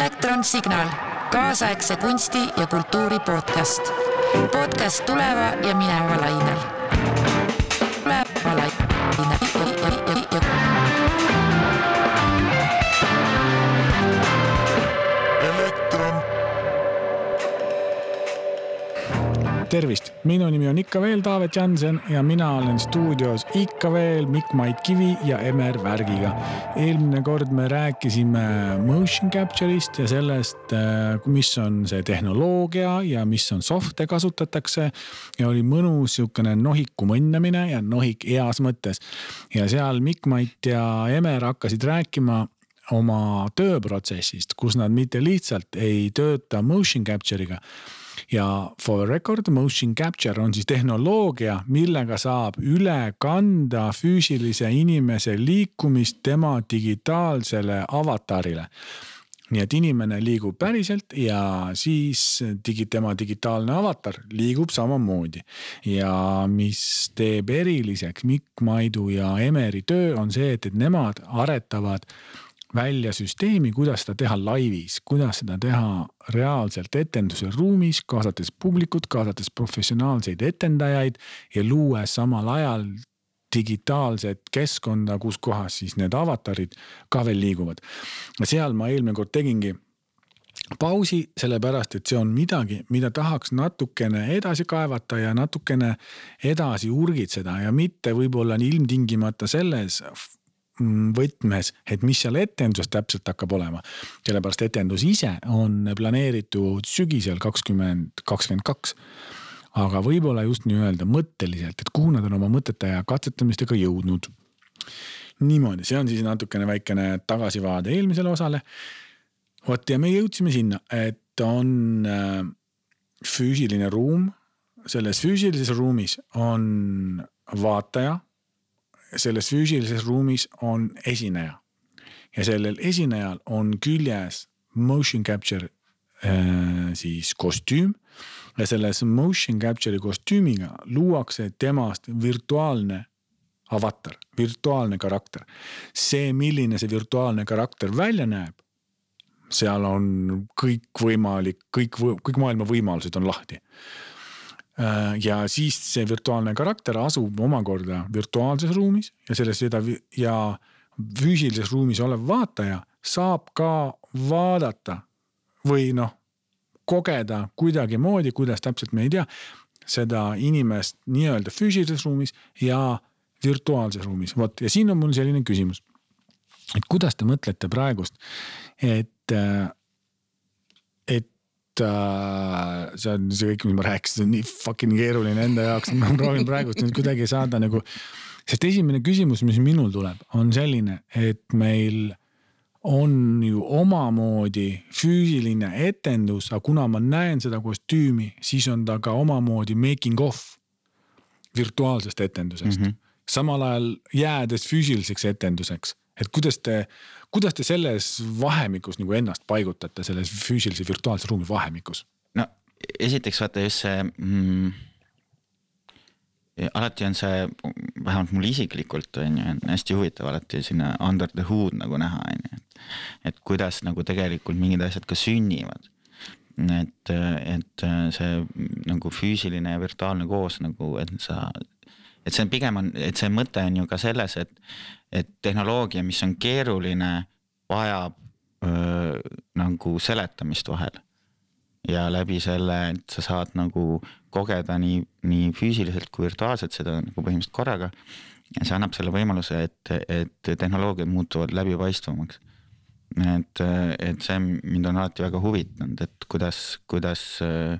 elektronsignaal, kaasaegse kunsti ja kultuuri podcast. podcast tuleva ja mineva lainel. Tervist, minu nimi on ikka veel Taavet Jansen ja mina olen stuudios ikka veel Mikk-Mait Kivi ja Emer Värgiga. eelmine kord me rääkisime motion capture'ist ja sellest, äh, mis on see tehnoloogia ja mis on soft'e kasutatakse. ja oli mõnus sihukene nohiku mõnnamine ja nohik heas mõttes. ja seal Mikk-Mait ja Emer hakkasid rääkima oma tööprotsessist, kus nad mitte lihtsalt ei tööta motion capture'iga ja for record motion capture on siis tehnoloogia, millega saab üle kanda füüsilise inimese liikumist tema digitaalsele avatarile nii et inimene liigub päriselt ja siis digi, tema digitaalne avatar liigub samamoodi. ja mis teeb eriliseks Mikk Maidu ja Emeri töö on see, et, et nemad aretavad välja süsteemi, kuidas seda teha laivis, kuidas seda teha reaalselt etenduse ruumis, kaasates publikut, kaasates professionaalseid etendajaid ja luues samal ajal digitaalset keskkonda, kus kohas siis need avatarid ka veel liiguvad. seal ma eelmine kord tegingi pausi, sellepärast et see on midagi, mida tahaks natukene edasi kaevata ja natukene edasi urgitseda ja mitte võib-olla ilmtingimata selles võtmes, et mis seal etenduses täpselt hakkab olema. sellepärast etendus ise on planeeritud sügisel kakskümmend, kakskümmend kaks. aga võib-olla just nii-öelda mõtteliselt, et kuhu nad on oma mõtete ja katsetamistega jõudnud. niimoodi, see on siis natukene väikene tagasivaade eelmisele osale. vot ja me jõudsime sinna, et on äh, füüsiline ruum. selles füüsilises ruumis on vaataja selles füüsilises ruumis on esineja. ja sellel esinejal on küljes motion capture äh, siis kostüüm. ja selles motion capture'i kostüümiga luuakse temast virtuaalne avatar, virtuaalne karakter. see, milline see virtuaalne karakter välja näeb, seal on kõikvõimalik, kõik, kõik maailma võimalused on lahti ja siis see virtuaalne karakter asub omakorda virtuaalses ruumis ja selles seda ja füüsilises ruumis olev vaataja saab ka vaadata või noh, kogeda kuidagimoodi, kuidas täpselt me ei tea, seda inimest nii-öelda füüsilises ruumis ja virtuaalses ruumis, vot ja siin on mul selline küsimus. et kuidas te mõtlete praegust, et, äh, äh, see on see kõik, mis ma rääkisin, on nii fucking keeruline enda jaoks, ma proovin praegust nüüd kuidagi saada nagu. sest esimene küsimus, mis minul tuleb, on selline, et meil on ju omamoodi füüsiline etendus, aga kuna ma näen seda kostüümi, siis on ta ka omamoodi making of virtuaalsest etendusest mm. -hmm. samal ajal jäädes füüsiliseks etenduseks, et kuidas te kuidas te selles vahemikus nagu ennast paigutate, selles füüsilise virtuaalse ruumi vahemikus? no esiteks vaata just see mm, alati on see, vähemalt mul isiklikult on ju, on hästi huvitav alati sinna under the hood nagu näha, on ju, et. kuidas nagu tegelikult mingid asjad ka sünnivad. et, et see nagu füüsiline ja virtuaalne koos nagu, et sa et see on pigem on, et see mõte on ju ka selles, et, et tehnoloogia, mis on keeruline, vajab öö, nagu seletamist vahel. ja läbi selle, et sa saad nagu kogeda nii, nii füüsiliselt kui virtuaalselt seda nagu põhimõtteliselt korraga. ja see annab selle võimaluse, et, et tehnoloogiad muutuvad läbipaistvamaks. et, et see mind on alati väga huvitanud, et kuidas, kuidas öö,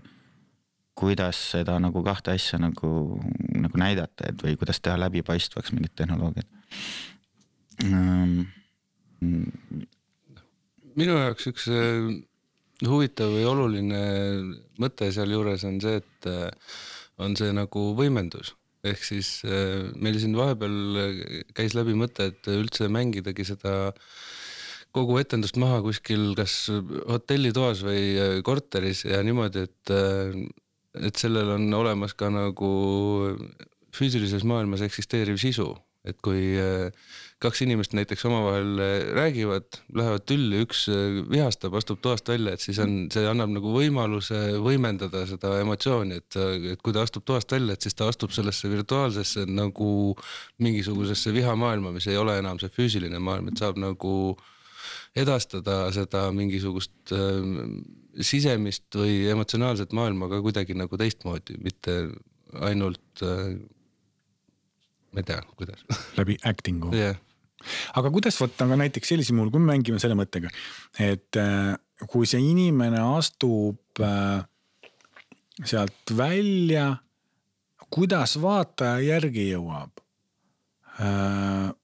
kuidas seda nagu kahte asja nagu, nagu näidata, et või kuidas teha läbipaistvaks mingit tehnoloogiat um,. minu jaoks üks äh, huvitav või oluline mõte sealjuures on see, et äh, on see nagu võimendus ehk siis äh, meil siin vahepeal käis läbi mõte, et üldse mängidagi seda kogu etendust maha kuskil kas hotellitoas või korteris ja niimoodi, et et sellel on olemas ka nagu füüsilises maailmas eksisteeriv sisu. Et kui äh, kaks inimest näiteks omavahel äh, räägivad, lähevad tülli, üks äh, vihastab, astub toast välja, et siis on, see annab nagu võimaluse võimendada seda emotsiooni, et, et kui ta astub toast välja, et siis ta astub sellesse virtuaalsesse nagu mingisugusesse vihamaailma, mis ei ole enam see füüsiline maailm, et saab nagu edastada seda mingisugust sisemist või emotsionaalset maailma ka kuidagi nagu teistmoodi, mitte ainult äh, ma ei tea, kuidas läbi acting'u yeah. aga kuidas võtta ka näiteks sellisel juhul, kui me mängime selle mõttega, et äh, kui see inimene astub äh, sealt välja, kuidas vaataja järgi jõuab äh,?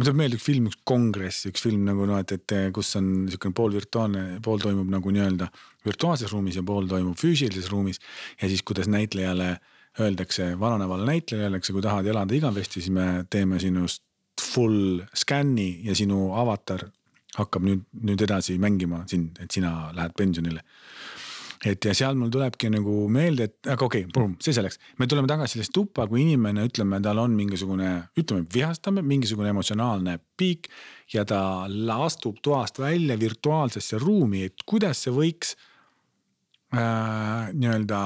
Mul tuleb meelde üks film, üks kongress, üks film nagu noh, et, et kus on niisugune poolvirtuaalne, pool toimub nagu nii-öelda virtuaalses ruumis ja pool toimub füüsilises ruumis. ja siis, kuidas näitlejale öeldakse vananevale näitlejale, öeldakse, kui tahad elada igavesti, siis me teeme sinust full scan'i ja sinu avatar hakkab nüüd, nüüd edasi mängima sind, et sina lähed pensionile. Et ja seal mul tulebki nagu meelde, et aga okei okay,, see selleks, me tuleme tagasi sellest tuppa, kui inimene, ütleme, tal on mingisugune, ütleme, vihastame, mingisugune emotsionaalne piik ja ta astub toast välja virtuaalsesse ruumi, et kuidas see võiks äh, nii-öelda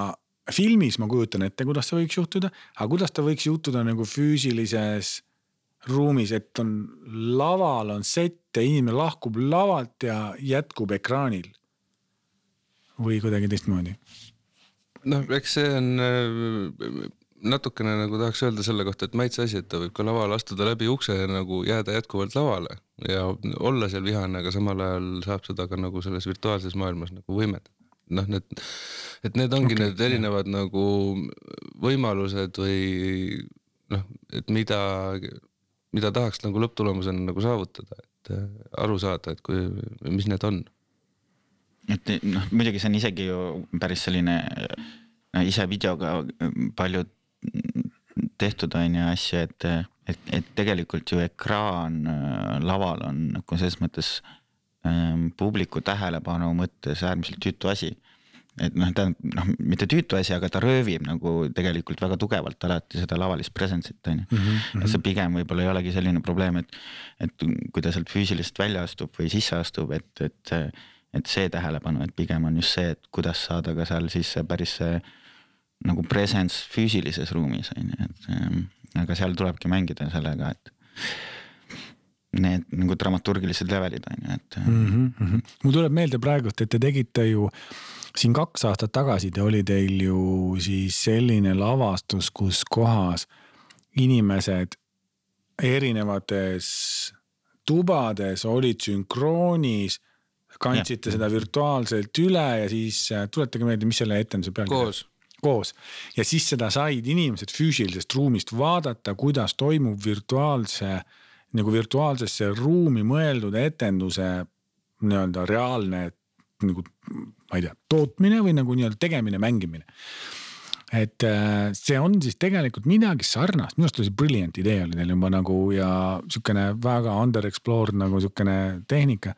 filmis ma kujutan ette, kuidas see võiks juhtuda, aga kuidas ta võiks juhtuda nagu füüsilises ruumis, et on laval on sett ja inimene lahkub lavalt ja jätkub ekraanil. Või kuidagi teistmoodi? noh, eks see on äh, natukene nagu tahaks öelda selle kohta, et maitse asi, et ta võib ka laval astuda läbi ukse ja nagu jääda jätkuvalt lavale ja olla seal vihane, aga samal ajal saab seda ka nagu selles virtuaalses maailmas nagu võimendada noh, need, et need ongi okay, need erinevad jah. nagu võimalused või noh, et mida, mida tahaks nagu lõpptulemusena nagu saavutada, et äh, aru saada, et kui, mis need on. Et noh, muidugi see on isegi ju päris selline ise videoga palju tehtud on ju asju, et, et, et tegelikult ju ekraan äh, laval on nagu selles mõttes Ähm, publiku tähelepanu mõttes äärmiselt tüütu asi. et noh, tähendab noh, mitte tüütu asi, aga ta röövib nagu tegelikult väga tugevalt alati seda lavalist presence'it on ju. Mhm, et see mhm. pigem võib-olla ei olegi selline probleem, et, et kui ta sealt füüsiliselt välja astub või sisse astub, et, et, et see tähelepanu, et pigem on just see, et kuidas saada ka seal siis see päris see nagu presence füüsilises ruumis on ju, et ähm, aga seal tulebki mängida sellega, et need nagu dramaturgilised levelid on ju, et mm. -hmm. mul tuleb meelde praegult, et te tegite ju siin kaks aastat tagasi te oli teil ju siis selline lavastus, kus kohas inimesed erinevates tubades olid sünkroonis, kandsite ja. seda virtuaalselt üle ja siis äh, tuletage meelde, mis selle etenduse peal. koos koos ja siis seda said inimesed füüsilisest ruumist vaadata, kuidas toimub virtuaalse nagu virtuaalsesse ruumi mõeldud etenduse nii-öelda reaalne nagu ma ei tea, tootmine või nagu nii-öelda tegemine, mängimine. et äh, see on siis tegelikult midagi sarnast, minu arust oli see brilliant idee oli teil juba nagu ja sihukene väga underexplored nagu sihukene tehnika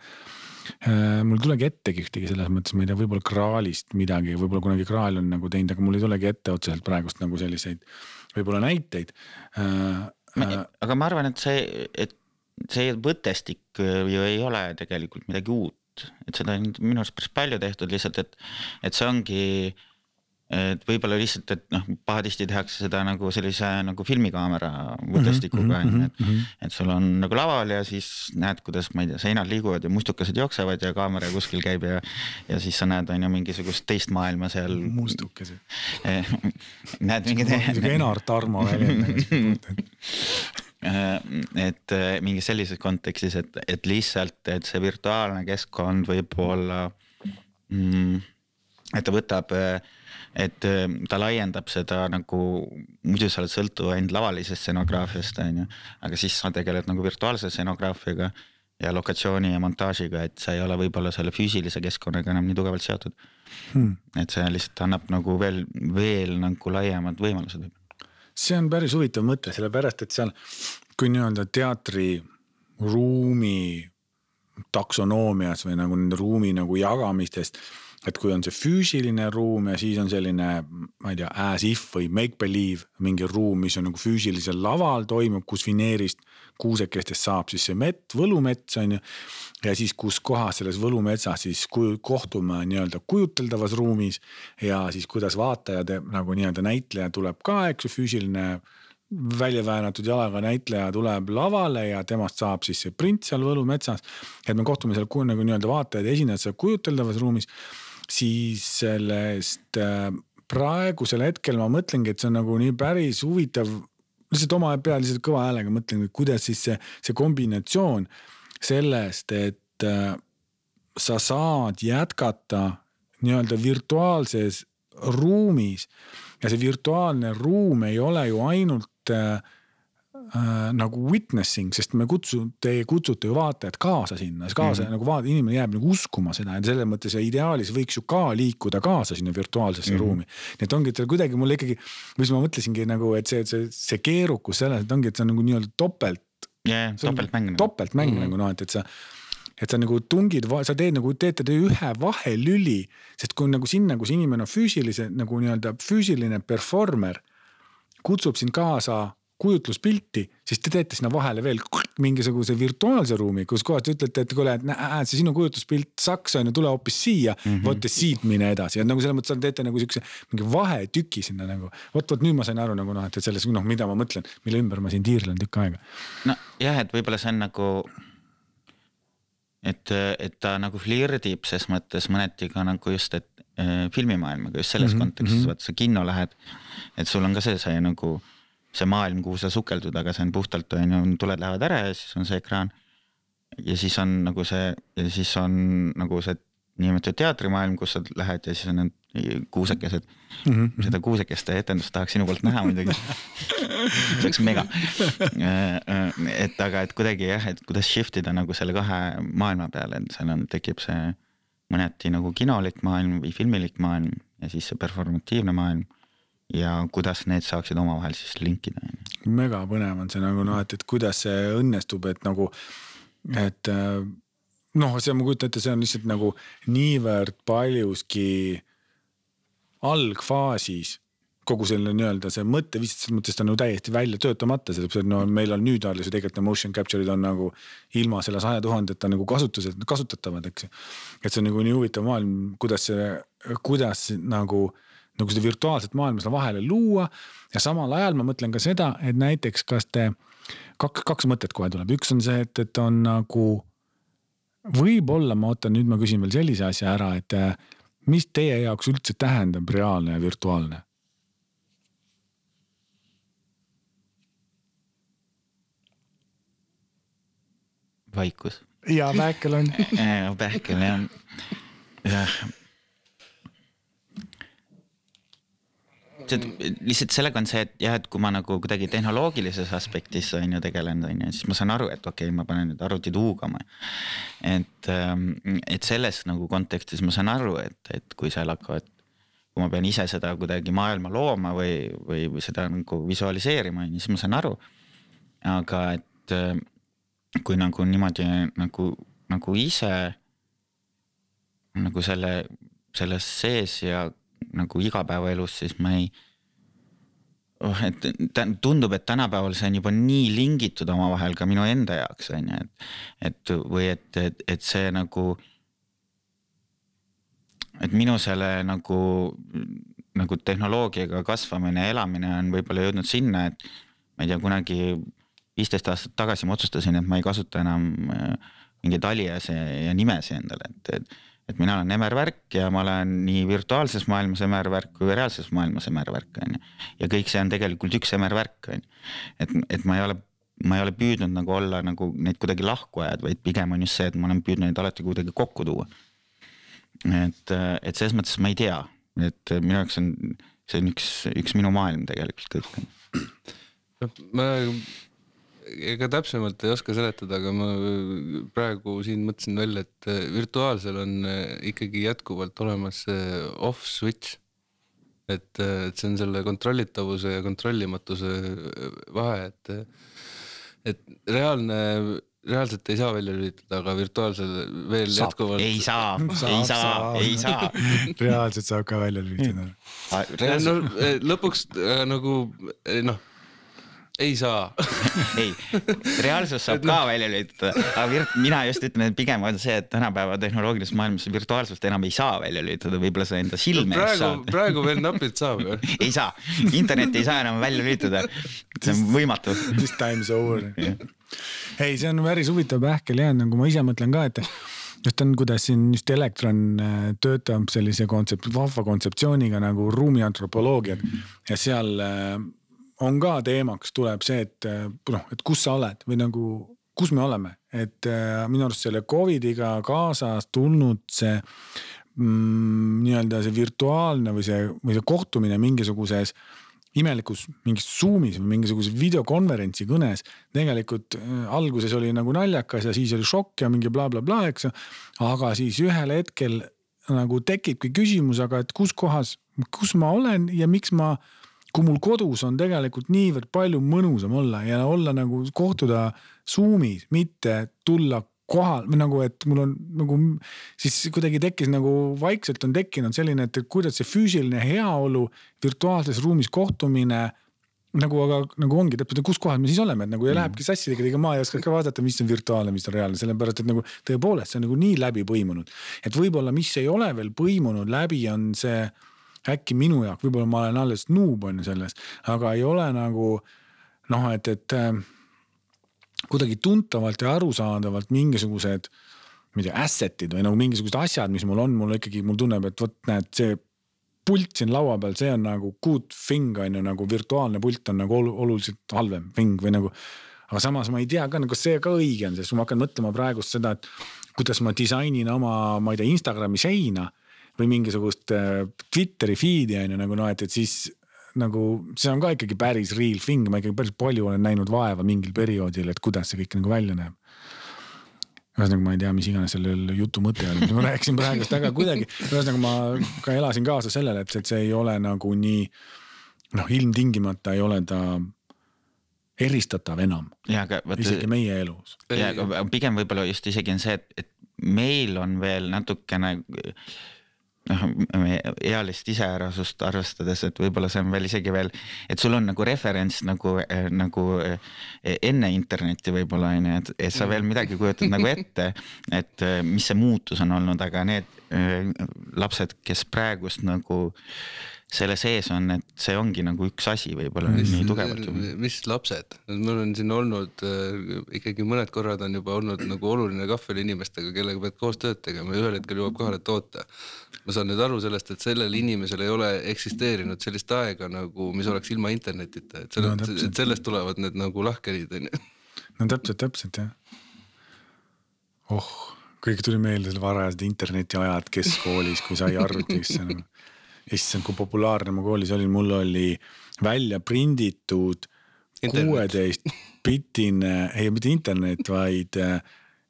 mul ei tulegi ettegi ühtegi selles mõttes, ma ei tea, võib-olla Kraalist midagi, võib-olla kunagi Kraal on nagu teinud, aga mul ei tulegi ette otseselt praegust nagu selliseid võib-olla näiteid. Äh, Äh, aga ma arvan, et see, et see võttestik ju ei ole tegelikult midagi uut, et seda on minu arust päris palju tehtud lihtsalt, et, et see ongi et võib-olla lihtsalt, et noh, pahatihti tehakse seda nagu sellise nagu filmikaamera võtestikuga on ju, et. Mhm, mhm. et sul on nagu laval ja siis näed, kuidas ma ei tea, seinad liiguvad ja mustukesed jooksevad ja kaamera kuskil käib ja. ja siis sa näed, on ju mingisugust teist maailma seal. mustukesed näed mingit. sihuke Enar Tarmo väljend et mingis sellises kontekstis, et, et lihtsalt, et see virtuaalne keskkond võib olla mm,. et ta võtab äh, et äh, ta laiendab seda nagu, muidu sa oled sõltuv ainult lavalisest stsenograafiast, on ju, aga siis sa tegeled nagu virtuaalse stsenograafiaga ja lokatsiooni ja montaažiga, et sa ei ole võib-olla selle füüsilise keskkonnaga enam nii tugevalt seotud. Hmm.. et see lihtsalt annab nagu veel, veel nagu laiemad võimalused. see on päris huvitav mõte, sellepärast et seal, kui nii-öelda teatri ruumi taksonoomias või nagu nende ruumi nagu jagamistest et kui on see füüsiline ruum ja siis on selline, ma ei tea, as if või make believe mingi ruum, mis on nagu füüsilisel laval toimub, kus vineerist kuusekestest saab siis see mett, võlumets on ju. ja siis, kus kohas selles võlumetsas siis kohtume nii-öelda kujuteldavas ruumis ja siis kuidas vaataja teeb nagu nii-öelda näitleja tuleb ka, eks ju, füüsiline välja väänatud jalaga näitleja tuleb lavale ja temast saab siis see print seal võlumetsas. et me kohtume seal nagu nii-öelda vaatajad ja esinejad seal kujuteldavas ruumis siis sellest äh, praegusel hetkel ma mõtlengi, et see on nagu nii päris huvitav. lihtsalt oma peal lihtsalt kõva häälega mõtlen, et kuidas siis see, see kombinatsioon sellest, et äh, sa saad jätkata nii-öelda virtuaalses ruumis ja see virtuaalne ruum ei ole ju ainult äh, äh, nagu witnessing, sest me kutsu-, te kutsute ju vaatajat kaasa sinna, kaasa mm -hmm. nagu vaata, inimene jääb nagu uskuma seda ja selles mõttes ja ideaalis võiks ju ka liikuda kaasa sinna virtuaalsesse mm -hmm. ruumi. nii et ongi, et kuidagi mulle ikkagi, mis ma mõtlesingi nagu, et see, see, see keerukus selles, et ongi, et see on nagu nii-öelda topelt. jah, topeltmäng. Topeltmäng mm -hmm. nagu noh, et, et sa et sa nagu tungid, sa teed nagu, teed ühe vahelüli, sest kui nagu sinna, kus inimene on füüsilise nagu nii-öelda füüsiline performer kutsub sind kaasa kujutluspilti, siis te teete sinna vahele veel mingisuguse virtuaalse ruumi, kus kohas te ütlete, et kuule, et näe, see sinu kujutluspilt saks on ju, tule hoopis siia mm. -hmm. vot ja siit mine edasi, et nagu selles mõttes teete nagu siukse mingi vahetüki sinna nagu. vot, vot nüüd ma sain aru nagu noh, et selles noh, mida ma mõtlen, mille ümber ma siin tiirlen tükk aega. nojah, et võib-olla see on nagu. et, et ta nagu flirdib ses mõttes mõneti ka nagu just, et äh, filmimaailmaga just selles mm -hmm. kontekstis, vaata sa kinno lähed. et sul on ka see, see nagu see maailm, kuhu sa sukeldud, aga see on puhtalt on ju, tuled lähevad ära ja siis on see ekraan. ja siis on nagu see ja siis on nagu see niinimetatud teatrimaailm, kus sa lähed ja siis on need kuusekesed mm. -hmm. seda kuusekeste etendust tahaks sinu poolt näha muidugi see oleks mega. et aga, et kuidagi jah, et kuidas shift ida nagu selle kahe maailma peale, et seal on, tekib see mõneti nagu kinolik maailm või filmilik maailm ja siis see performatiivne maailm ja kuidas need saaksid omavahel siis linkida. mega põnev on see nagu noh, et, et kuidas see õnnestub, et nagu, et äh, noh, see ma kujutan ette, see on lihtsalt nagu niivõrd paljuski algfaasis kogu selle nii-öelda see mõtteviis, selles mõttes ta on ju täiesti välja töötamata, sellepärast et no meil on nüüd alles ju tegelikult motion capture'id on nagu ilma selle saja tuhandeta nagu kasutused, kasutatavad, eks ju. et see on nagu nii huvitav maailm, kuidas see, kuidas nagu nagu seda virtuaalset maailma sinna vahele luua. ja samal ajal ma mõtlen ka seda, et näiteks kas te, kaks, kaks mõtet kohe tuleb, üks on see, et, et on nagu. võib-olla ma ootan, nüüd ma küsin veel sellise asja ära, et mis teie jaoks üldse tähendab reaalne ja virtuaalne? vaikus. ja pähkel on pähkel jah, jah lihtsalt sellega on see, et jah, et kui ma nagu kuidagi tehnoloogilises aspektis on ju tegelen, on ju, siis ma saan aru, et okei okay,, ma panen nüüd arvutid huugama. et, ähm, et selles nagu kontekstis ma saan aru, et, et kui seal hakkavad, kui ma pean ise seda kuidagi maailma looma või, või, või seda nagu visualiseerima, on ju, siis ma saan aru. aga et äh, kui nagu niimoodi nagu, nagu ise nagu selle, selles sees ja nagu igapäevaelus, siis ma ei oh,. et tundub, et tänapäeval see on juba nii lingitud omavahel ka minu enda jaoks on ju, et, et või et, et, et see nagu. et minu selle nagu, nagu tehnoloogiaga kasvamine, elamine on võib-olla jõudnud sinna, et ma ei tea, kunagi viisteist aastat tagasi ma otsustasin, et ma ei kasuta enam äh, mingeid aliase ja nimesi endale, et, et et mina olen Emmer Värk ja ma olen nii virtuaalses maailmas Emmer Värk kui reaalses maailmas Emmer Värk on ju. ja kõik see on tegelikult üks Emmer Värk on ju. et, et ma ei ole, ma ei ole püüdnud nagu olla nagu neid kuidagi lahku ajada, vaid pigem on just see, et ma olen püüdnud neid alati kuidagi kokku tuua. et, et selles mõttes ma ei tea, et minu jaoks on, see on üks, üks minu maailm tegelikult kõik. ma ega täpsemalt ei oska seletada, aga ma praegu siin mõtlesin välja, et äh, virtuaalsel on äh, ikkagi jätkuvalt olemas see off switch. et, äh, et see on selle kontrollitavuse ja kontrollimatuse vahe, et, et reaalne reaalselt ei saa välja lülitada, aga virtuaalsel veel Saab. jätkuvalt. ei saa, ei saa, ei saa. reaalselt saab ka välja lülitada. no eh, lõpuks äh, nagu noh, ei saa. ei, reaalsus saab ka välja lülitada, aga virt-, mina just ütlen, et pigem on see, et tänapäeva tehnoloogilises maailmas virtuaalsust enam ei saa välja lülitada, võib-olla sa enda silme ees praegu, saad. praegu veel napilt saab ju. ei saa, internetti ei saa enam välja lülitada. see on võimatu. This time is over. ei, see on päris huvitav pähkel jah, nagu ma ise mõtlen ka, et just on, kuidas siin just Elektron äh, töötab sellise kontsept, vahva kontseptsiooniga nagu ruumiantropoloogiat ja seal äh, on ka teemaks tuleb see, et äh, noh, et kus sa oled või nagu, kus me oleme, et äh, minu arust selle Covidiga kaasas tulnud see mm, nii-öelda see virtuaalne või see, või see kohtumine mingisuguses imelikus mingis Zoom'is või mingisuguses videokonverentsi kõnes tegelikult äh, alguses oli nagu naljakas ja siis oli šokk ja mingi blablabla bla,, eks ju. aga siis ühel hetkel nagu tekibki küsimus, aga et kus kohas, kus ma olen ja miks ma, kui mul kodus on tegelikult niivõrd palju mõnusam olla ja olla nagu kohtuda Zoom'is, mitte tulla kohal või nagu, et mul on nagu siis kuidagi tekkis nagu vaikselt on tekkinud selline, et kuidas see füüsiline heaolu virtuaalses ruumis kohtumine nagu, aga nagu ongi täpselt, kus kohas me siis oleme, et nagu ja lähebki sassi tegelikult, ega ma ei oska ka vaadata, mis on virtuaalne, mis on reaalne, sellepärast et nagu tõepoolest see on nagu nii läbi põimunud. et võib-olla, mis ei ole veel põimunud läbi, on see äkki minu jaoks, võib-olla ma olen alles noob on ju selles, aga ei ole nagu noh, et, et äh, kuidagi tuntavalt ja arusaadavalt mingisugused, ma ei tea, asset'id või nagu mingisugused asjad, mis mul on, mul ikkagi, mul tunneb, et vot näed, see pult siin laua peal, see on nagu good thing on ju nagu virtuaalne pult on nagu olu- oluliselt halvem thing või nagu. aga samas ma ei tea ka, kas see ka õige on, sest ma hakkan mõtlema praegust seda, et kuidas ma disainin oma, ma ei tea, Instagrami seina või mingisugust äh, Twitteri feed'i on ju nagu noh, et, et siis nagu see on ka ikkagi päris real thing, ma ikkagi päris palju olen näinud vaeva mingil perioodil, et kuidas see kõik nagu välja näeb ühesõnaga, ma ei tea, mis iganes sellel jutu mõte oli, mis ma rääkisin praegust, aga kuidagi, ühesõnaga ma ka elasin kaasa sellele, et, et see ei ole nagu nii noh, ilmtingimata ei ole ta eristatav enam, isegi meie elus. ja aga pigem võib-olla just isegi on see, et, et meil on veel natukene noh, meie ealist iseärasust arvestades, et võib-olla see on veel isegi veel, et sul on nagu referents nagu, nagu eh, enne internetti võib-olla on ju, et, et sa veel midagi kujutad nagu ette, et eh, mis see muutus on olnud, aga need eh, lapsed, kes praegust nagu selle sees on, et see ongi nagu üks asi võib-olla nii tugevalt. mis lapsed, mul on siin olnud äh, ikkagi mõned korrad on juba olnud nagu oluline kahvel inimestega, kellega pead koos tööd tegema ja ühel hetkel jõuab kohale, et oota. ma saan nüüd aru sellest, et sellel inimesel ei ole eksisteerinud sellist aega nagu, mis oleks ilma internetita, et sellest no, sellest tulevad need nagu lahkhelid onju. no täpselt, täpselt jah. oh, kõik tuli meelde selle varajased internetiajad keskkoolis, kui sai arvutisse nagu.. issand, kui populaarne ma koolis olin, mul oli välja prinditud Internet. kuueteist bitine, ei mitte internet, vaid äh,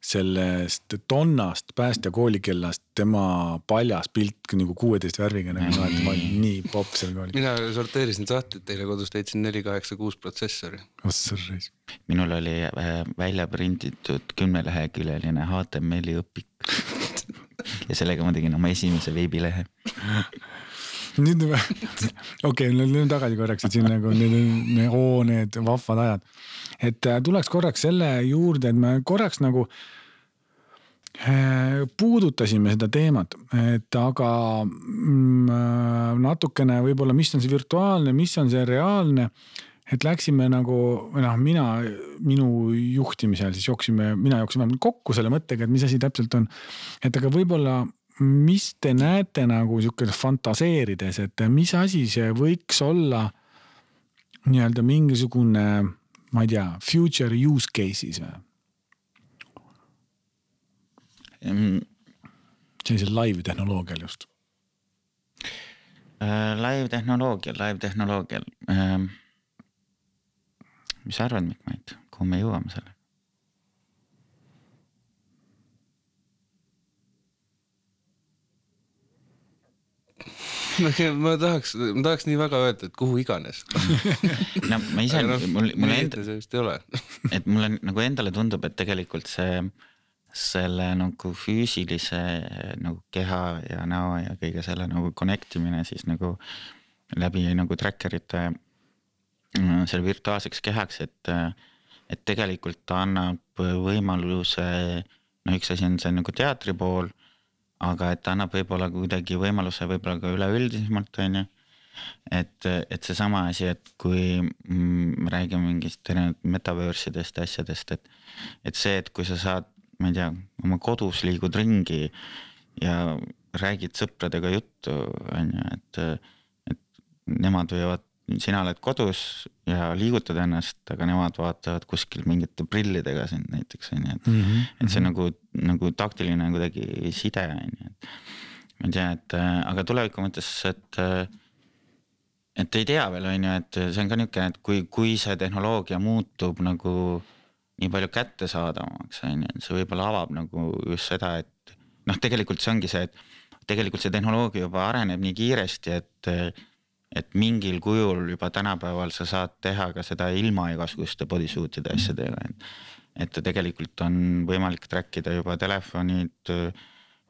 sellest tonnast päästja koolikellast tema paljas pilt nagu kuueteist värviga nagu et ma olin nii popp seal koolis. mina sorteerisin sahtlit eile kodus, leidsin neli kaheksa kuus protsessori. minul oli äh, välja prinditud kümneleheküljeline HTML-i õpik. ja sellega ma tegin oma esimese veebilehe. nüüd, okei, nüüd tagasi korraks, et siin nagu need on, oo need vahvad ajad. et äh, tuleks korraks selle juurde, et me korraks nagu äh, puudutasime seda teemat, et aga mm, äh, natukene võib-olla, mis on see virtuaalne, mis on see reaalne et läksime nagu või noh, mina, minu juhtimisel siis jooksime, mina jooksin vähemalt kokku selle mõttega, et mis asi täpselt on. et aga võib-olla, mis te näete nagu sihuke fantaseerides, et mis asi see võiks olla nii-öelda mingisugune, ma ei tea, future use cases või? sellisel live tehnoloogial just. Live tehnoloogial, live tehnoloogial. mis sa arvad, Mikk Mait, kuhu me jõuame sellega? Ma tahaks, ma tahaks nii väga öelda, et kuhu iganes. no ma ise, noh, mul, mulle enda, see vist ei ole. et mulle nagu endale tundub, et tegelikult see, selle nagu füüsilise nagu keha ja näo ja kõige selle nagu connect imine siis nagu läbi nagu tracker ite mm, selle virtuaalseks kehaks, et, et tegelikult ta annab võimaluse, no üks asi on see nagu teatri pool aga et ta annab võib-olla kuidagi võimaluse võib-olla ka üleüldisemalt on ju. et, et seesama asi, et kui mm, me räägime mingist erinevat metaverse idest ja asjadest, et, et see, et kui sa saad, ma ei tea, oma kodus liigud ringi ja räägid sõpradega juttu, on ju, et, et nemad võivad sina oled kodus ja liigutad ennast, aga nemad vaatavad kuskil mingite prillidega sind näiteks on ju, et mm. -hmm. et see nagu, nagu taktiline kuidagi side on ju, et. ma ei tea, et aga tuleviku mõttes, et, et ei tea veel on ju, et see on ka niisugune, et kui, kui see tehnoloogia muutub nagu nii palju kättesaadavamaks on ju, et see võib-olla avab nagu just seda, et noh, tegelikult see ongi see, et tegelikult see tehnoloogia juba areneb nii kiiresti, et et mingil kujul juba tänapäeval sa saad teha ka seda ilma igasuguste bodysuit'ide asjadega, et. et tegelikult on võimalik track ida juba telefonid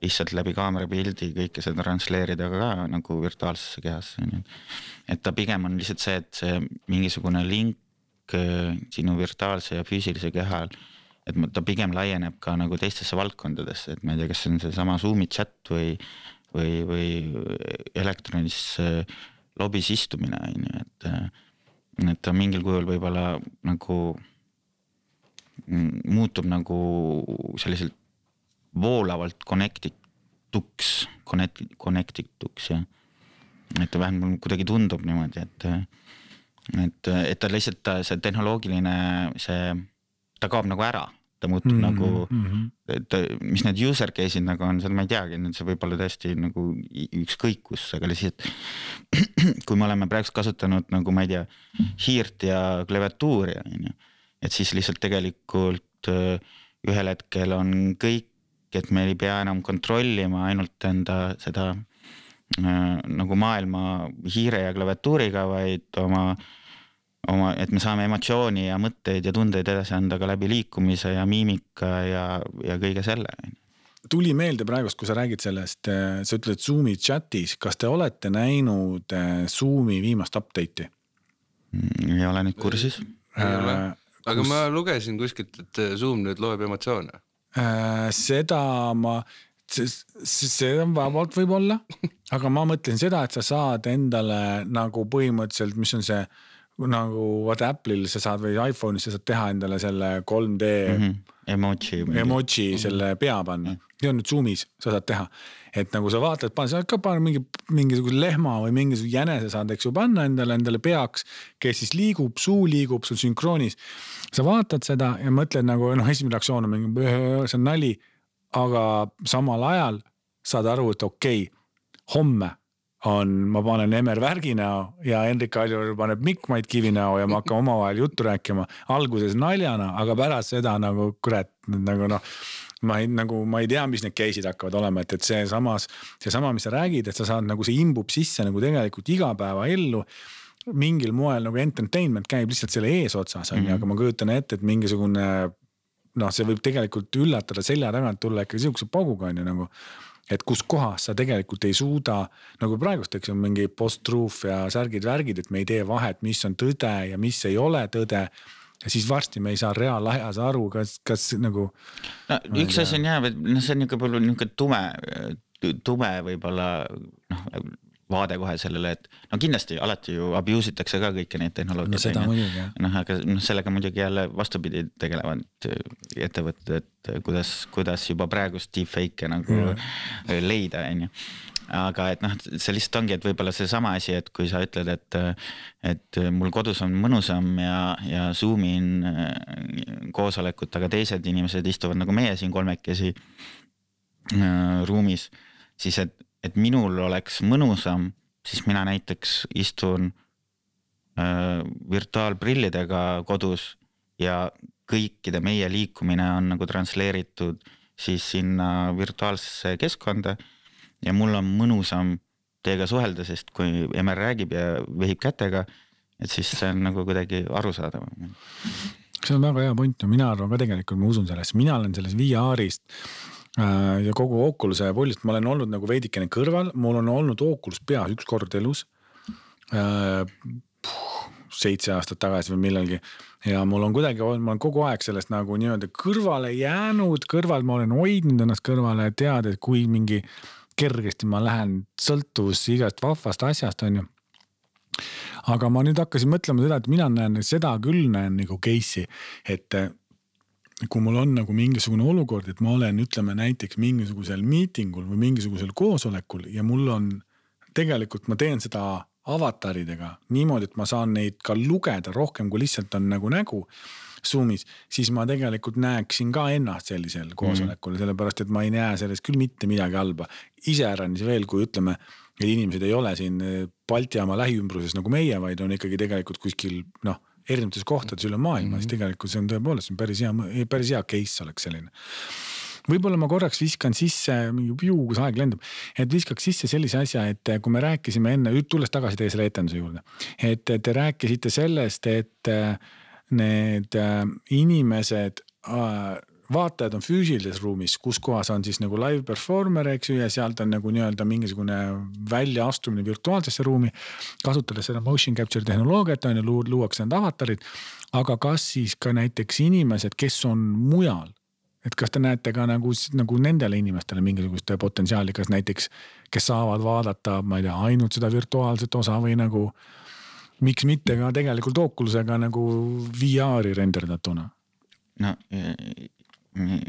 lihtsalt läbi kaamera pildi kõike seda transleerida ka nagu virtuaalsesse kehasse on ju. et ta pigem on lihtsalt see, et see mingisugune link sinu virtuaalse ja füüsilise keha et ta pigem laieneb ka nagu teistesse valdkondadesse, et ma ei tea, kas see on seesama Zoom'i chat või, või, või elektronis äh, lobis istumine on ju, et, et ta mingil kujul võib-olla nagu muutub nagu selliselt voolavalt connect ituks, connect, connect ituks ja et vähemalt mulle kuidagi tundub niimoodi, et, et, et ta lihtsalt see tehnoloogiline, see, ta kaob nagu ära ta muutub mm -hmm. nagu mm, -hmm. et mis need user case'id nagu on, seda ma ei teagi, see võib olla tõesti nagu ükskõik kus, aga lihtsalt. kui me oleme praegu kasutanud nagu ma ei tea, hiirt ja klaviatuuri on ju, et siis lihtsalt tegelikult äh, ühel hetkel on kõik, et me ei pea enam kontrollima ainult enda seda äh, nagu maailma hiire ja klaviatuuriga, vaid oma äh, oma, et me saame emotsiooni ja mõtteid ja tundeid edasi anda ka läbi liikumise ja miimika ja, ja kõige selle. tuli meelde praegust, kui sa räägid sellest, äh, sa ütled Zoom'i chatis, kas te olete näinud äh, Zoom'i viimast update'i? Mm, ei ole nüüd kursis. ei ole, äh, aga kus... ma lugesin kuskilt, et Zoom nüüd loeb emotsioone äh,. seda ma see, see on vabalt võib-olla, aga ma mõtlen seda, et sa saad endale nagu põhimõtteliselt, mis on see nagu vaata Apple'il sa saad või iPhone'is sa saad teha endale selle 3D mm. -hmm. Emoji. Emoji -hmm. selle pea panna mm, -hmm. see on nüüd Zoom'is, sa saad teha. et nagu sa vaatad, sa saad ka panna mingi, mingisuguse lehma või mingisuguse jänese saad, eks ju, panna endale, endale peaks. kes siis liigub, suu liigub sul sünkroonis. sa vaatad seda ja mõtled nagu noh, esimene reaktsioon on mingi, see on nali. aga samal ajal saad aru, et okei okay,, homme on, ma panen Emmer Värgi näo ja Hendrik Kaljulaid paneb Mikk Mait Kivi näo ja me hakkame omavahel juttu rääkima. alguses naljana, aga pärast seda nagu kurat, nagu noh ma ei, nagu ma ei tea, mis need case'id hakkavad olema, et, et seesamas, seesama, mis sa räägid, et sa saad nagu see imbub sisse nagu tegelikult igapäevaellu. mingil moel nagu entertainment käib lihtsalt selle eesotsas on ju mm -hmm., aga ma kujutan ette, et mingisugune noh, see võib tegelikult üllatada selja tagant tulla ikkagi sihukese pauguga on ju nagu et kus kohas sa tegelikult ei suuda, nagu praegust, eks ju, mingi post-truth ja särgid-värgid, et me ei tee vahet, mis on tõde ja mis ei ole tõde ja siis varsti me ei saa reaalajas aru, kas, kas nagu. no üks asi on jah, noh, see on niisugune võib-olla niisugune tume, tume võib-olla noh vaade kohe sellele, et no kindlasti alati ju abuse itakse ka kõiki neid tehnoloogiaid. no seda muidugi jah. noh, aga noh, sellega muidugi jälle vastupidi tegelevad ettevõtted, et kuidas, kuidas juba praegust deepfake'e nagu mm. leida, on ju aga et noh, see lihtsalt ongi, et võib-olla seesama asi, et kui sa ütled, et, et mul kodus on mõnusam ja, ja Zoom in äh, koosolekut, aga teised inimesed istuvad nagu meie siin kolmekesi äh, ruumis, siis et et minul oleks mõnusam, siis mina näiteks istun äh, virtuaalprillidega kodus ja kõikide meie liikumine on nagu transleeritud siis sinna virtuaalsesse keskkonda. Ja mul on mõnusam teiega suhelda, sest kui Emmer räägib ja vehib kätega, et siis see on nagu kuidagi arusaadavam. see on väga hea point. Ja mina arvan ka tegelikult, ma usun sellesse, mina olen selles VR-ist ja kogu Oculus'e pullist, ma olen olnud nagu veidikene kõrval, mul on olnud Oculus peas üks kord elus äh,. seitse aastat tagasi või millalgi ja mul on kuidagi ma olen kogu aeg sellest nagu nii-öelda kõrvale jäänud, kõrval ma olen hoidnud ennast kõrvale, tead, et kui mingi kergesti ma lähen sõltuvusse igast vahvast asjast, onju aga ma nüüd hakkasin mõtlema seda, et mina näen seda küll näen nagu case'i, et kui mul on nagu mingisugune olukord, et ma olen, ütleme näiteks mingisugusel miitingul või mingisugusel koosolekul ja mul on tegelikult ma teen seda avataridega niimoodi, et ma saan neid ka lugeda rohkem kui lihtsalt on nagu nägu Zoom'is, siis ma tegelikult näeksin ka ennast sellisel koosolekul mm, sellepärast et ma ei näe selles küll mitte midagi halba. iseäranis veel, kui ütleme, et inimesed ei ole siin Balti jaama lähiümbruses nagu meie, vaid on ikkagi tegelikult kuskil noh, erinevates kohtades üle maailma mm, -hmm. siis tegelikult see on tõepoolest on päris hea, päris hea case oleks selline võib-olla ma korraks viskan sisse, piu, kus aeg lendab, et viskaks sisse sellise asja, et kui me rääkisime enne, tulles tagasi teie selle etenduse juurde, et te rääkisite sellest, et äh, need äh, inimesed, vaatajad on füüsilises ruumis, kus kohas on siis nagu live performer, eks ju, ja sealt on nagu nii-öelda mingisugune väljaastumine virtuaalsesse ruumi. kasutades seda motion capture tehnoloogiat on ju, luuakse need avatarid. aga kas siis ka näiteks inimesed, kes on mujal et kas te näete ka nagu, nagu nendele inimestele mingisugust potentsiaali, kas näiteks, kes saavad vaadata, ma ei tea, ainult seda virtuaalset osa või nagu miks mitte ka tegelikult Oculusega nagu VR-i renderdatuna? no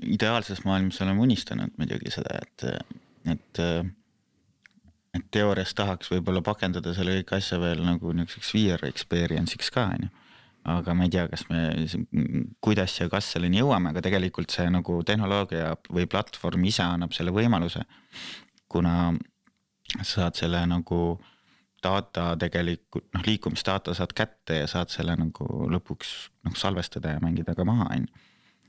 ideaalses maailmas oleme unistanud muidugi seda, et, et, et teoorias tahaks võib-olla pakendada selle kõik asja veel nagu niisuguseks VR experience'iks ka onju aga ma ei tea, kas me, kuidas ja kas selleni jõuame, aga tegelikult see nagu tehnoloogia või platvorm ise annab selle võimaluse. kuna sa saad selle nagu data tegelikult noh, liikumisdata saad kätte ja saad selle nagu lõpuks noh salvestada ja mängida ka maha on ju.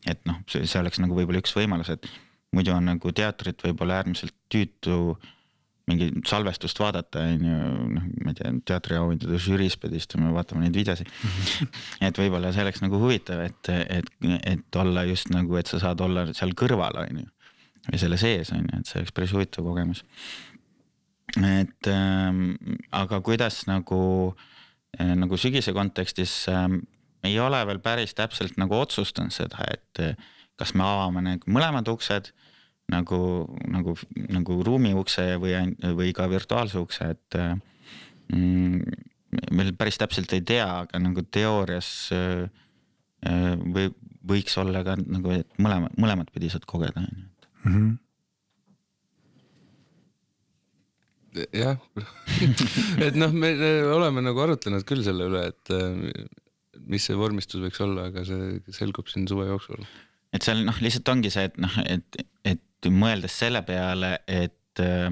Et noh, see, see oleks nagu võib-olla üks võimalus, et muidu on nagu teatrit võib-olla äärmiselt tüütu mingi salvestust vaadata on ju, noh, ma ei tea, teatriauhindade žüriis pead istuma ja vaatama neid videosid. et võib-olla see oleks nagu huvitav, et, et, et olla just nagu, et sa saad olla seal kõrval on ju või selle sees on ju, et see oleks päris huvitav kogemus et ähm, aga kuidas nagu äh,, nagu sügise kontekstis ähm, ei ole veel päris täpselt nagu otsustanud seda, et äh, kas me avame need mõlemad uksed nagu, nagu, nagu ruumi ukse või, või ka virtuaalse ukse, et mm, meil päris täpselt ei tea, aga nagu teoorias äh, äh, või võiks olla ka nagu, et mõlemad, mõlemat pidi saad kogeda, on ju. -hmm. jah, et noh, me oleme nagu arutlenud küll selle üle, et mis see vormistus võiks olla, aga see selgub siin suve jooksul. et seal noh, lihtsalt ongi see, et noh, et, et mõeldes selle peale, et äh,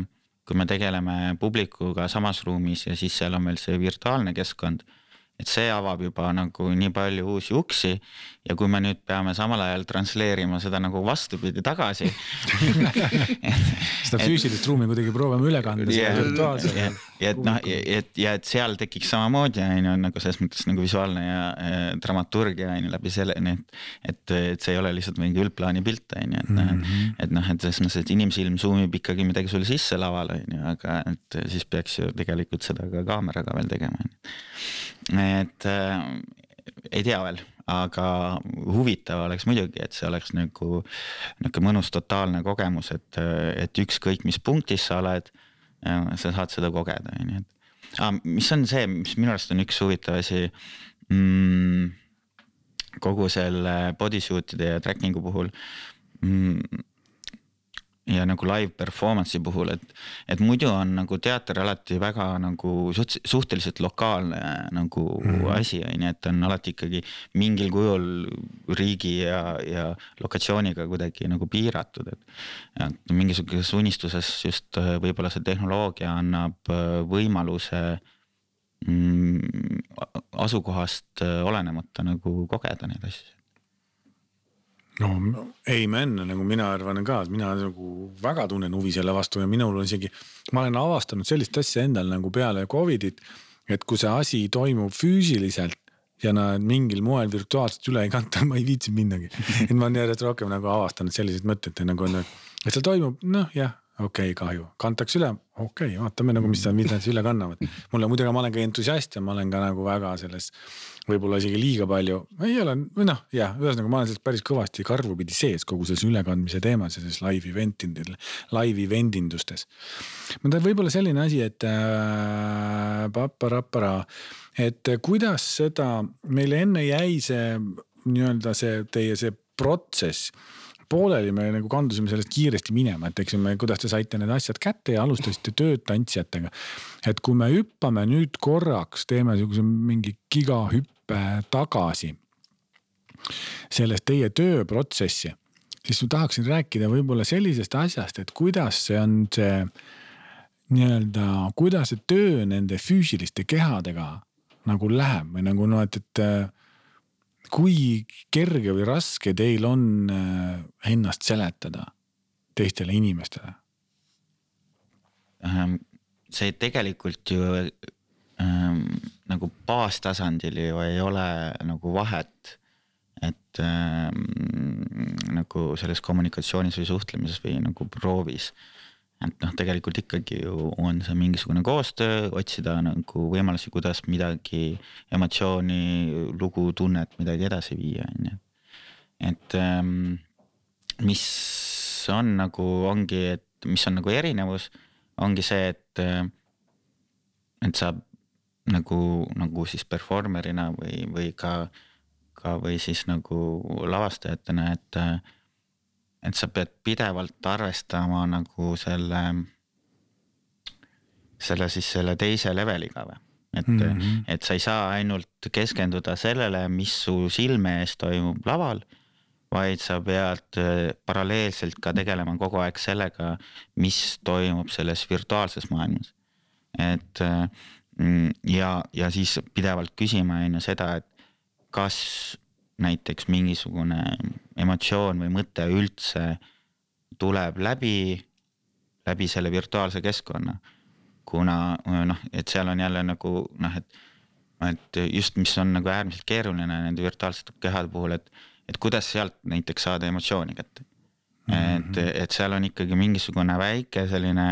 kui me tegeleme publikuga samas ruumis ja siis seal on veel see virtuaalne keskkond, et see avab juba nagu nii palju uusi uksi ja kui me nüüd peame samal ajal transleerima seda nagu vastupidi tagasi seda füüsilist ruumi kuidagi proovime üle kanda ja, yeah. Ja, et noh, et ja et seal tekiks samamoodi on ju nagu selles mõttes nagu visuaalne ja äh, dramaturgia on ju läbi selle, nii et, et, et see ei ole lihtsalt mingi üldplaani pilt on ju, et noh mm -hmm., et noh, et selles mõttes, et inimsilm zoom ib ikkagi midagi sulle sisse lavale on ju, aga et siis peaks ju tegelikult seda ka kaameraga veel tegema on ju. et äh, ei tea veel, aga huvitav oleks muidugi, et see oleks nagu niisugune mõnus totaalne kogemus, et, et ükskõik mis punktis sa oled, sa saad seda kogeda, on ju, et ah, mis on see, mis minu arust on üks huvitav asi mm, kogu selle bodysuit'ide ja tracking'u puhul mm, ja nagu live performance'i puhul, et, et muidu on nagu teater alati väga nagu suht- suhteliselt lokaalne nagu mm -hmm. asi on ju, et on alati ikkagi mingil kujul riigi ja, ja lokatsiooniga kuidagi nagu piiratud, et. et mingisuguses unistuses just äh, võib-olla see tehnoloogia annab äh, võimaluse mm, asukohast äh, olenemata nagu kogeda neid asju. No amen, nagu mina arvan ka, et mina nagu väga tunnen huvi selle vastu ja minul on isegi, ma olen avastanud sellist asja endal nagu peale Covidit. et kui see asi toimub füüsiliselt ja nad mingil moel virtuaalselt üle ei kanta, ma ei viitsi minnagi. et ma olen järjest rohkem nagu avastanud selliseid mõtteid nagu, et see toimub, noh jah okei okay,, kahju, kantakse üle, okei okay,, vaatame nagu, mis, mis nad üle kannavad. mulle muidugi, ma olen ka entusiast ja ma olen ka nagu väga selles, võib-olla isegi liiga palju, ei ole, või noh, jah, ühesõnaga ma olen selles päris kõvasti karvupidi sees kogu selles ülekandmise teemas ja selles live event indil, live event industes. ma tean võib-olla selline asi, et äh, paparapara, et kuidas seda, meile enne jäi see nii-öelda see teie see protsess pooleli me nagu kandusime sellest kiiresti minema, et eks ju me, kuidas te saite need asjad kätte ja alustasite tööd tantsijatega. et kui me hüppame nüüd korraks, teeme sihukese mingi gigahüppe tagasi sellest teie tööprotsessi, siis ma tahaksin rääkida võib-olla sellisest asjast, et kuidas see on see nii-öelda, kuidas see töö nende füüsiliste kehadega nagu läheb või nagu noh, et, et kui kerge või raske teil on äh, ennast seletada teistele inimestele? Ähm, see tegelikult ju nagu baastasandil ju ei ole nagu vahet. et ähm, nagu selles kommunikatsioonis või suhtlemises või nagu proovis et noh, tegelikult ikkagi ju on see mingisugune koostöö, otsida nagu võimalusi, kuidas midagi, emotsiooni, lugu, tunnet, midagi edasi viia, on ju. et ähm, mis on nagu, ongi, et mis on nagu erinevus, ongi see, et, äh, et sa nagu, nagu siis performer'ina või, või ka, ka või siis nagu lavastajatena, et et sa pead pidevalt arvestama nagu selle, selle siis selle teise leveliga või? et mm, -hmm. et sa ei saa ainult keskenduda sellele, mis su silme ees toimub laval, vaid sa pead äh, paralleelselt ka tegelema kogu aeg sellega, mis toimub selles virtuaalses maailmas. et äh, ja, ja siis pidevalt küsima on ju seda, et kas näiteks mingisugune emotsioon või mõte üldse tuleb läbi, läbi selle virtuaalse keskkonna. kuna noh, et seal on jälle nagu noh, et, et just, mis on nagu äärmiselt keeruline nende virtuaalsete kehade puhul, et, et kuidas sealt näiteks saada emotsiooni kätte mm. et, et seal on ikkagi mingisugune väike selline,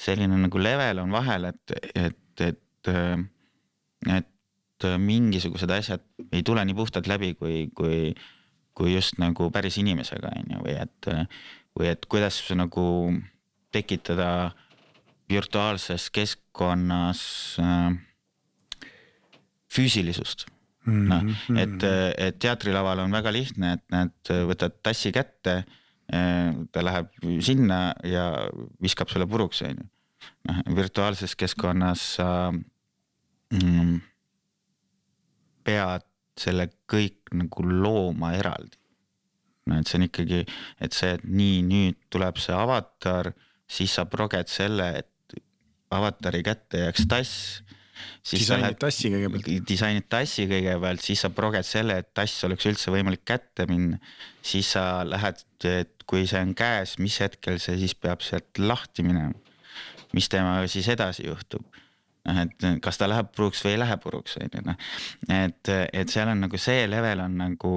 selline nagu level on vahel, et, et, et, et mingisugused asjad ei tule nii puhtalt läbi, kui, kui, kui just nagu päris inimesega on ju, või et, või et kuidas nagu tekitada virtuaalses keskkonnas äh, füüsilisust mm. -hmm. noh, et, et teatrilaval on väga lihtne, et nad võtad tassi kätte, äh, ta läheb sinna ja viskab selle puruks, on ju. noh, virtuaalses keskkonnas sa mm, pead selle kõik nagu looma eraldi. no et see on ikkagi, et see, et nii, nüüd tuleb see avatar, siis sa proged selle, et avatari kätte jääks tass. disainid tassi kõigepealt. disainid tassi kõigepealt, siis sa proged selle, et tass oleks üldse võimalik kätte minna. siis sa lähed, et kui see on käes, mis hetkel see siis peab sealt lahti minema. mis temaga siis edasi juhtub et kas ta läheb puruks või ei lähe puruks, on ju noh. et, et seal on nagu see level on nagu,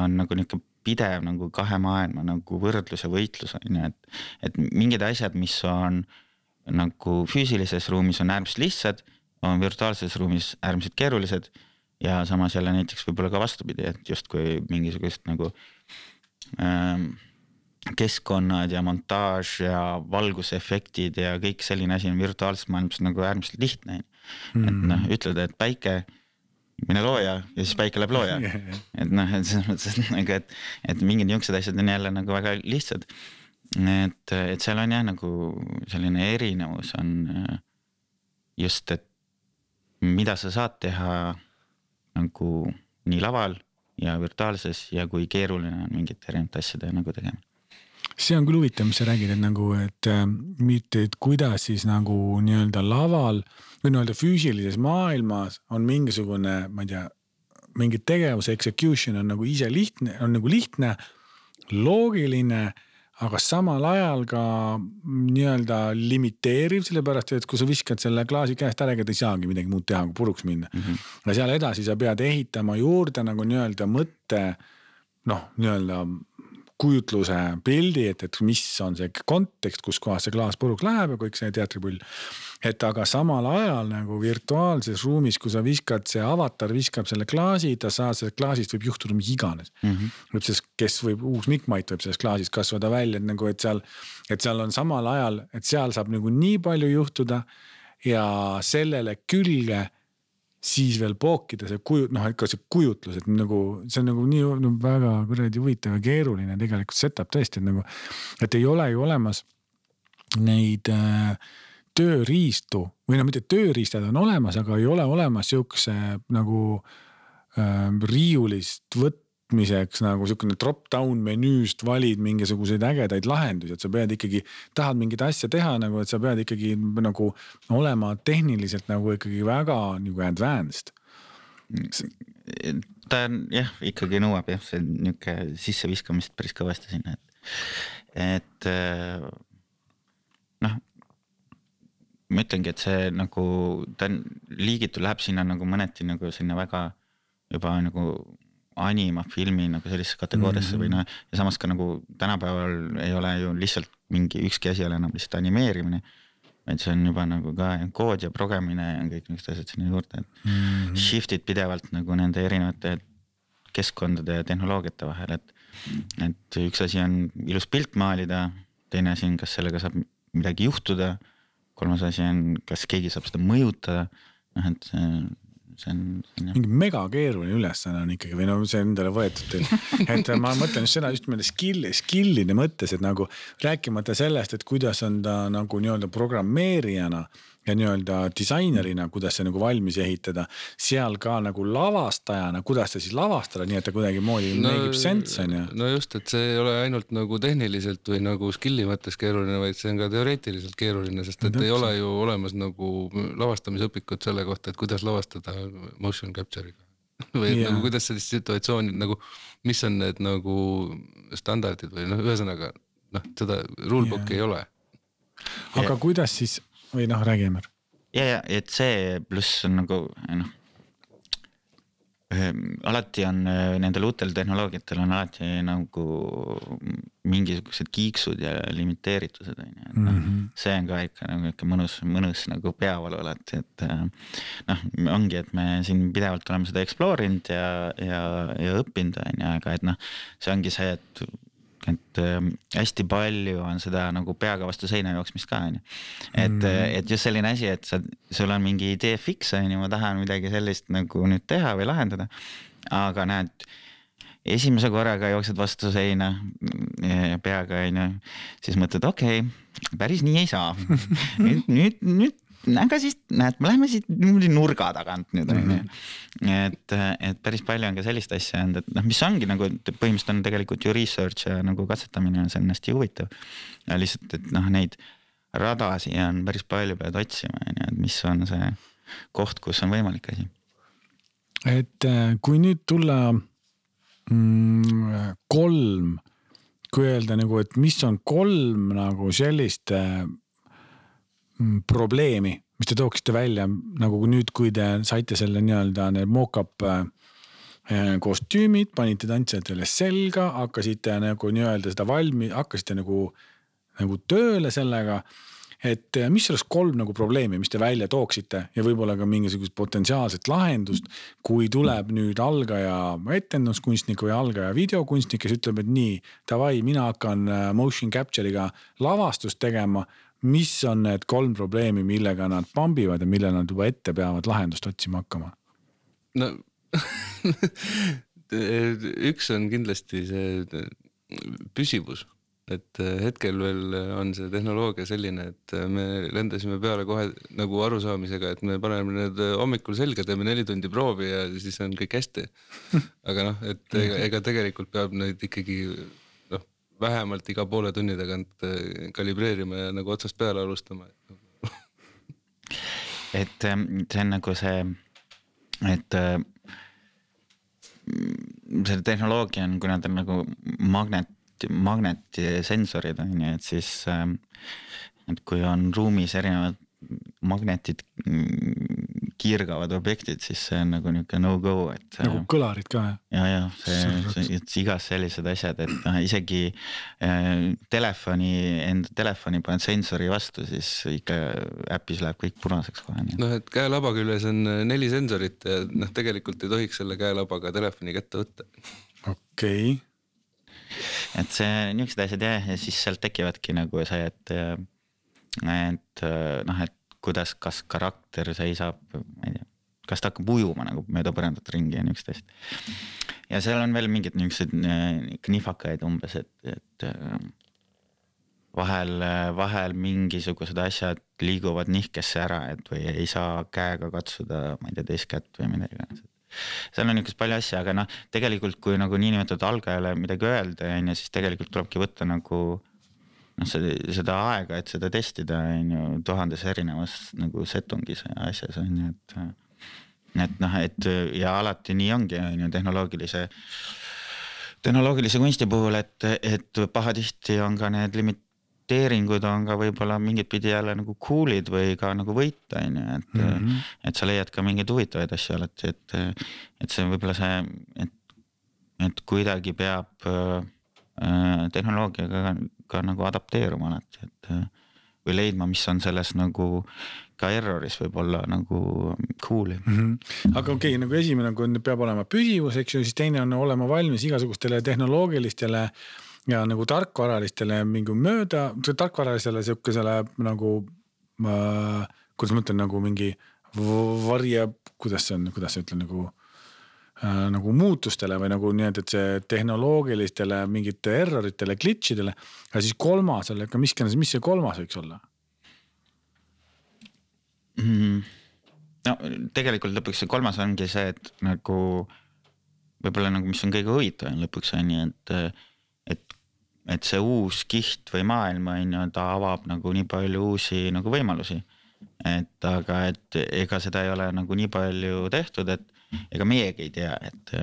on nagu nihuke pidev nagu kahe maailma nagu võrdlus ja võitlus on ju, et, et mingid asjad, mis on nagu füüsilises ruumis on äärmiselt lihtsad, on virtuaalses ruumis äärmiselt keerulised. ja samas jälle näiteks võib-olla ka vastupidi, et justkui mingisugust nagu ähm, keskkonnad ja montaaž ja valgusefektid ja kõik selline asi on virtuaalses maailmas nagu äärmiselt lihtne. et mm. noh, ütled, et päike, mine looja ja siis päike läheb looja. et noh, et selles mõttes nagu, et, et mingid niuksed asjad on jälle nagu väga lihtsad. et, et seal on jah, nagu selline erinevus on just, et mida sa saad teha nagu nii laval ja virtuaalses ja kui keeruline on mingite erinevate asjade nagu tegemine see on küll huvitav, mis sa räägid, et nagu, et äh, mitte, et kuidas siis nagu nii-öelda laval või nii-öelda füüsilises maailmas on mingisugune, ma ei tea, mingi tegevuse execution on nagu ise lihtne, on nagu lihtne. loogiline aga samal ajal ka nii-öelda limiteeriv, sellepärast et kui sa viskad selle klaasi käest ära, ega ta ei saagi midagi muud teha, kui puruks minna mm. -hmm. ja seal edasi sa pead ehitama juurde nagu nii-öelda mõtte noh, nii-öelda kujutluse pildi, et, et mis on see kontekst, kus kohas see klaas puruks läheb ja kõik see teatripull. et aga samal ajal nagu virtuaalses ruumis, kui sa viskad, see avatar viskab selle klaasi, ta saab sellest klaasist võib juhtuda mis iganes mm. -hmm. võib sellest, kes võib, uus Mikk Mait võib sellest klaasist kasvada välja, et nagu, et seal, et seal on samal ajal, et seal saab nagu nii palju juhtuda ja sellele külge siis veel pookida see kuju, noh ikka see kujutlus, et nagu see on nagu nii no, väga kuradi huvitav ja keeruline tegelikult setup tõesti, et nagu. et ei ole ju olemas neid äh, tööriistu või no mitte tööriistad on olemas, aga ei ole olemas sihukese nagu äh, riiulist võtta võtmiseks nagu sihukene drop-down menüüst valid mingisuguseid ägedaid lahendusi, et sa pead ikkagi, tahad mingit asja teha nagu, et sa pead ikkagi nagu olema tehniliselt nagu ikkagi väga nagu advanced. ta on jah, ikkagi nõuab jah, see nihuke sisseviskamist päris kõvasti sinna, et, et noh ma ütlengi, et see nagu ta on liigitu, läheb sinna nagu mõneti nagu sinna väga juba nagu animafilmi nagu sellisesse kategooriasse mm -hmm. või noh, ja samas ka nagu tänapäeval ei ole ju lihtsalt mingi ükski asi ei ole enam lihtsalt animeerimine. vaid see on juba nagu ka kood ja progemine ja kõik niisugused asjad sinna juurde, et mm -hmm. shift'id pidevalt nagu nende erinevate keskkondade ja tehnoloogiate vahel, et. et üks asi on ilus pilt maalida, teine asi on, kas sellega saab midagi juhtuda. kolmas asi on, kas keegi saab seda mõjutada, noh et see on, see on mingi megakeeruline ülesanne on ikkagi või no see endale võetud teil. et ma mõtlen just seda just nimelt skill'i, skill'ide mõttes, et nagu rääkimata sellest, et kuidas on ta nagu nii-öelda programmeerijana ja nii-öelda disainerina, kuidas see nagu valmis ehitada, seal ka nagu lavastajana, kuidas ta siis lavastada, nii et ta kuidagimoodi no, make ib sense on ju. no just, et see ei ole ainult nagu tehniliselt või nagu skill'i mõttes keeruline, vaid see on ka teoreetiliselt keeruline, sest et no, ei ole ju olemas nagu lavastamisõpikut selle kohta, et kuidas lavastada motion capture'iga või yeah. nagu kuidas sellist situatsiooni nagu, mis on need nagu standardid või noh, ühesõnaga noh, seda rulebook'i yeah. ei ole. aga yeah. kuidas siis või noh, räägi Emmer. ja, ja et see pluss on nagu noh. Ehm, alati on äh, nendel uutel tehnoloogiatel on alati nagu mingisugused kiiksud ja limiteeritused on ju, et noh mm -hmm. see on ka ikka nagu ikka mõnus, mõnus nagu peavalu alati, et. Äh, noh, ongi, et me siin pidevalt oleme seda explore inud ja, ja, ja õppinud on ju, aga et noh, see ongi see, et et äh, hästi palju on seda nagu peaga vastu seina jooksmist ka onju. et mm., et just selline asi, et sa, sul on mingi idee fix onju, ma tahan midagi sellist nagu nüüd teha või lahendada. aga näed, esimese korraga jooksed vastu seina mm, peaga onju, siis mõtled, okei okay,, päris nii ei saa. nüüd, nüüd, nüüd aga siis näed, me läheme siit niimoodi nurga tagant nüüd on ju. Mhm. et, et päris palju on ka sellist asja olnud, et noh, mis ongi nagu põhimõtteliselt on tegelikult ju research ja nagu katsetamine on, see on hästi huvitav. ja lihtsalt, et noh, neid radasid on päris palju, pead otsima on ju, et mis on see koht, kus on võimalik asi. et äh, kui nüüd tulla mm, kolm, kui öelda nagu, et mis on kolm nagu sellist äh, probleemi, mis te tooksite välja nagu nüüd, kui te saite selle nii-öelda need mock-up äh, kostüümid, panite tantsijatele selga, hakkasite nagu nii-öelda seda valmi, hakkasite nagu, nagu tööle sellega. et äh, mis oleks kolm nagu probleemi, mis te välja tooksite ja võib-olla ka mingisugust potentsiaalset lahendust, kui tuleb nüüd algaja etenduskunstnik või algaja videokunstnik, kes ütleb, et nii, davai, mina hakkan äh, motion capture'iga lavastust tegema mis on need kolm probleemi, millega nad pambivad ja millele nad juba ette peavad lahendust otsima hakkama? no üks on kindlasti see püsivus, et hetkel veel on see tehnoloogia selline, et me lendasime peale kohe nagu arusaamisega, et me paneme need hommikul selga, teeme neli tundi proovi ja siis on kõik hästi. aga noh, et ega, ega tegelikult peab neid ikkagi vähemalt iga poole tunni tagant äh, kalibreerima ja nagu otsast peale alustama. Et ähm, see on nagu see, et äh, see tehnoloogia on, kuna ta on nagu magnet, magnetisensorid on ju, et siis äh, et kui on ruumis erinevad magnetid kiirgavad objektid, siis see on nagu niisugune no-go, et. nagu kõlarid ka jah? ja, ja see, see, see igas sellised asjad, et noh, isegi äh, telefoni, enda telefoni paned sensori vastu, siis ikka äpis läheb kõik punaseks kohe. noh, et käelaba küljes on neli sensorit ja noh, tegelikult ei tohiks selle käelabaga telefoni kätte võtta. okei okay. et see niisugused asjad jah, ja siis sealt tekivadki nagu see, et et noh, et kuidas, kas karakter seisab, ma ei tea, kas ta hakkab ujuma nagu mööda põrandat ringi ja asjad. ja seal on veel mingeid niisuguseid äh, knihvakaid umbes, et, et äh, vahel, vahel mingisugused asjad liiguvad nihkesse ära, et või ei saa käega katsuda, ma ei tea, teist kätt või mida iganes seal on niisugust palju asju, aga noh, tegelikult kui nagu niinimetatud algajale midagi öelda, on ju, siis tegelikult tulebki võtta nagu noh, see, seda aega, et seda testida on ju tuhandes erinevas nagu setungis ja asjas on ju, et. et noh, et ja alati nii ongi, on ju tehnoloogilise, tehnoloogilise kunsti puhul, et, et pahatihti on ka need limiteeringud on ka võib-olla mingit pidi jälle nagu cool'id või ka nagu võita, on ju, et mm, -hmm. et sa leiad ka mingeid huvitavaid asju alati, et, et see võib-olla see, et, et kuidagi peab tehnoloogiaga ka nagu adapteeruma alati, et või leidma, mis on selles nagu ka error'is võib-olla nagu cool'i mm. -hmm. aga okei okay,, nagu esimene nagu peab olema püsivus, eks ju, siis teine on olema valmis igasugustele tehnoloogilistele ja nagu tarkvaralistele mingi mööda, tarkvaralisele sihukesele nagu äh,, kuidas ma ütlen, nagu mingi varje, kuidas see on, kuidas sa ütled nagu Äh, nagu muutustele või nagu nii-öelda, et see tehnoloogilistele mingite error itele, glitch idele. aga siis kolmas on ikka miskine, mis see kolmas võiks olla mm.? no tegelikult lõpuks see kolmas ongi see, et nagu võib-olla nagu, mis on kõige huvitavam lõpuks on ju, et, et, et see uus kiht või maailm on ju, ta avab nagu nii palju uusi nagu võimalusi. et aga, et ega seda ei ole nagu nii palju tehtud, et ega meiegi ei tea, et,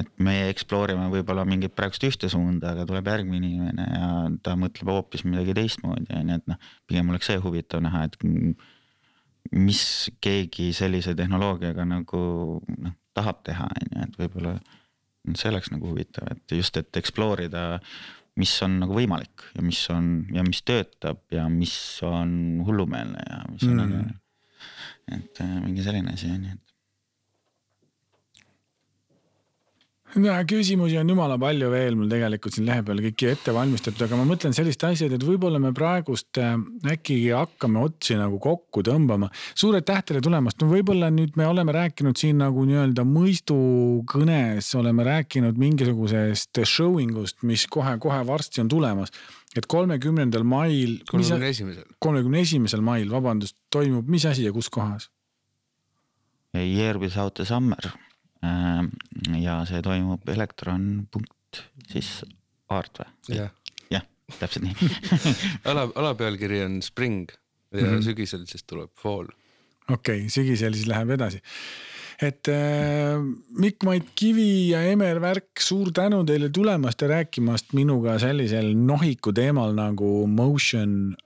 et meie explore ime võib-olla mingit praegust ühte suunda, aga tuleb järgmine inimene ja ta mõtleb hoopis midagi teistmoodi, on ju, et noh, pigem oleks see huvitav näha, et mis keegi sellise tehnoloogiaga nagu noh, tahab teha, on ju, et võib-olla see oleks nagu huvitav, et just, et explore ida mis on nagu võimalik ja mis on ja mis töötab ja mis on hullumeelne ja mis on mm. nagu, et mingi selline asi on ju, et küsimusi on jumala palju veel mul tegelikult siin lehe peal kõiki ette valmistatud, aga ma mõtlen sellist asja, et võib-olla me praegust äh, äkki hakkame otsi nagu kokku tõmbama. suur aitäh teile tulemast, no võib-olla nüüd me oleme rääkinud siin nagu nii-öelda mõistukõnes oleme rääkinud mingisugusest showing ust, mis kohe-kohe varsti on tulemas et kolmekümnendal mail. kolmekümne esimesel. kolmekümne esimesel mail, vabandust, toimub mis asi ja kus kohas? Year without a summer ja see toimub elektron punkt siis art või? jah ja, täpselt nii ala, alapealkiri on spring ja mm -hmm. sügisel siis tuleb fall. okei okay,, sügisel siis läheb edasi et äh, Mikk Mait Kivi ja Emer Värk, suur tänu teile tulemast ja rääkimast minuga sellisel nohiku teemal nagu motion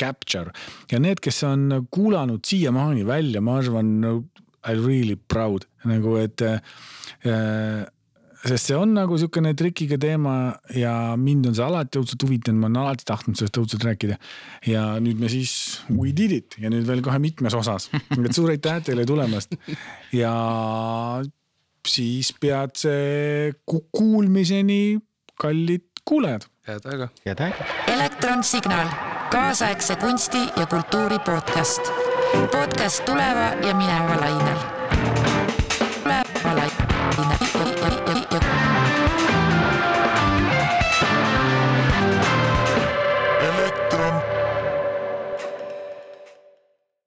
capture ja need, kes on kuulanud siiamaani välja, ma arvan, I really proud nagu, et äh, sest see on nagu sihukene trikiga teema ja mind on see alati õudselt huvitanud, ma olen alati tahtnud sellest õudselt rääkida. ja nüüd me siis, we did it ja nüüd veel kohe mitmes osas, et suur aitäh teile tulemast ja siis peatse kuulmiseni, kallid kuulajad. head aega. head aega. elektronsignaal, kaasaegse kunsti ja kultuuri podcast podcast tuleva ja mineva lainel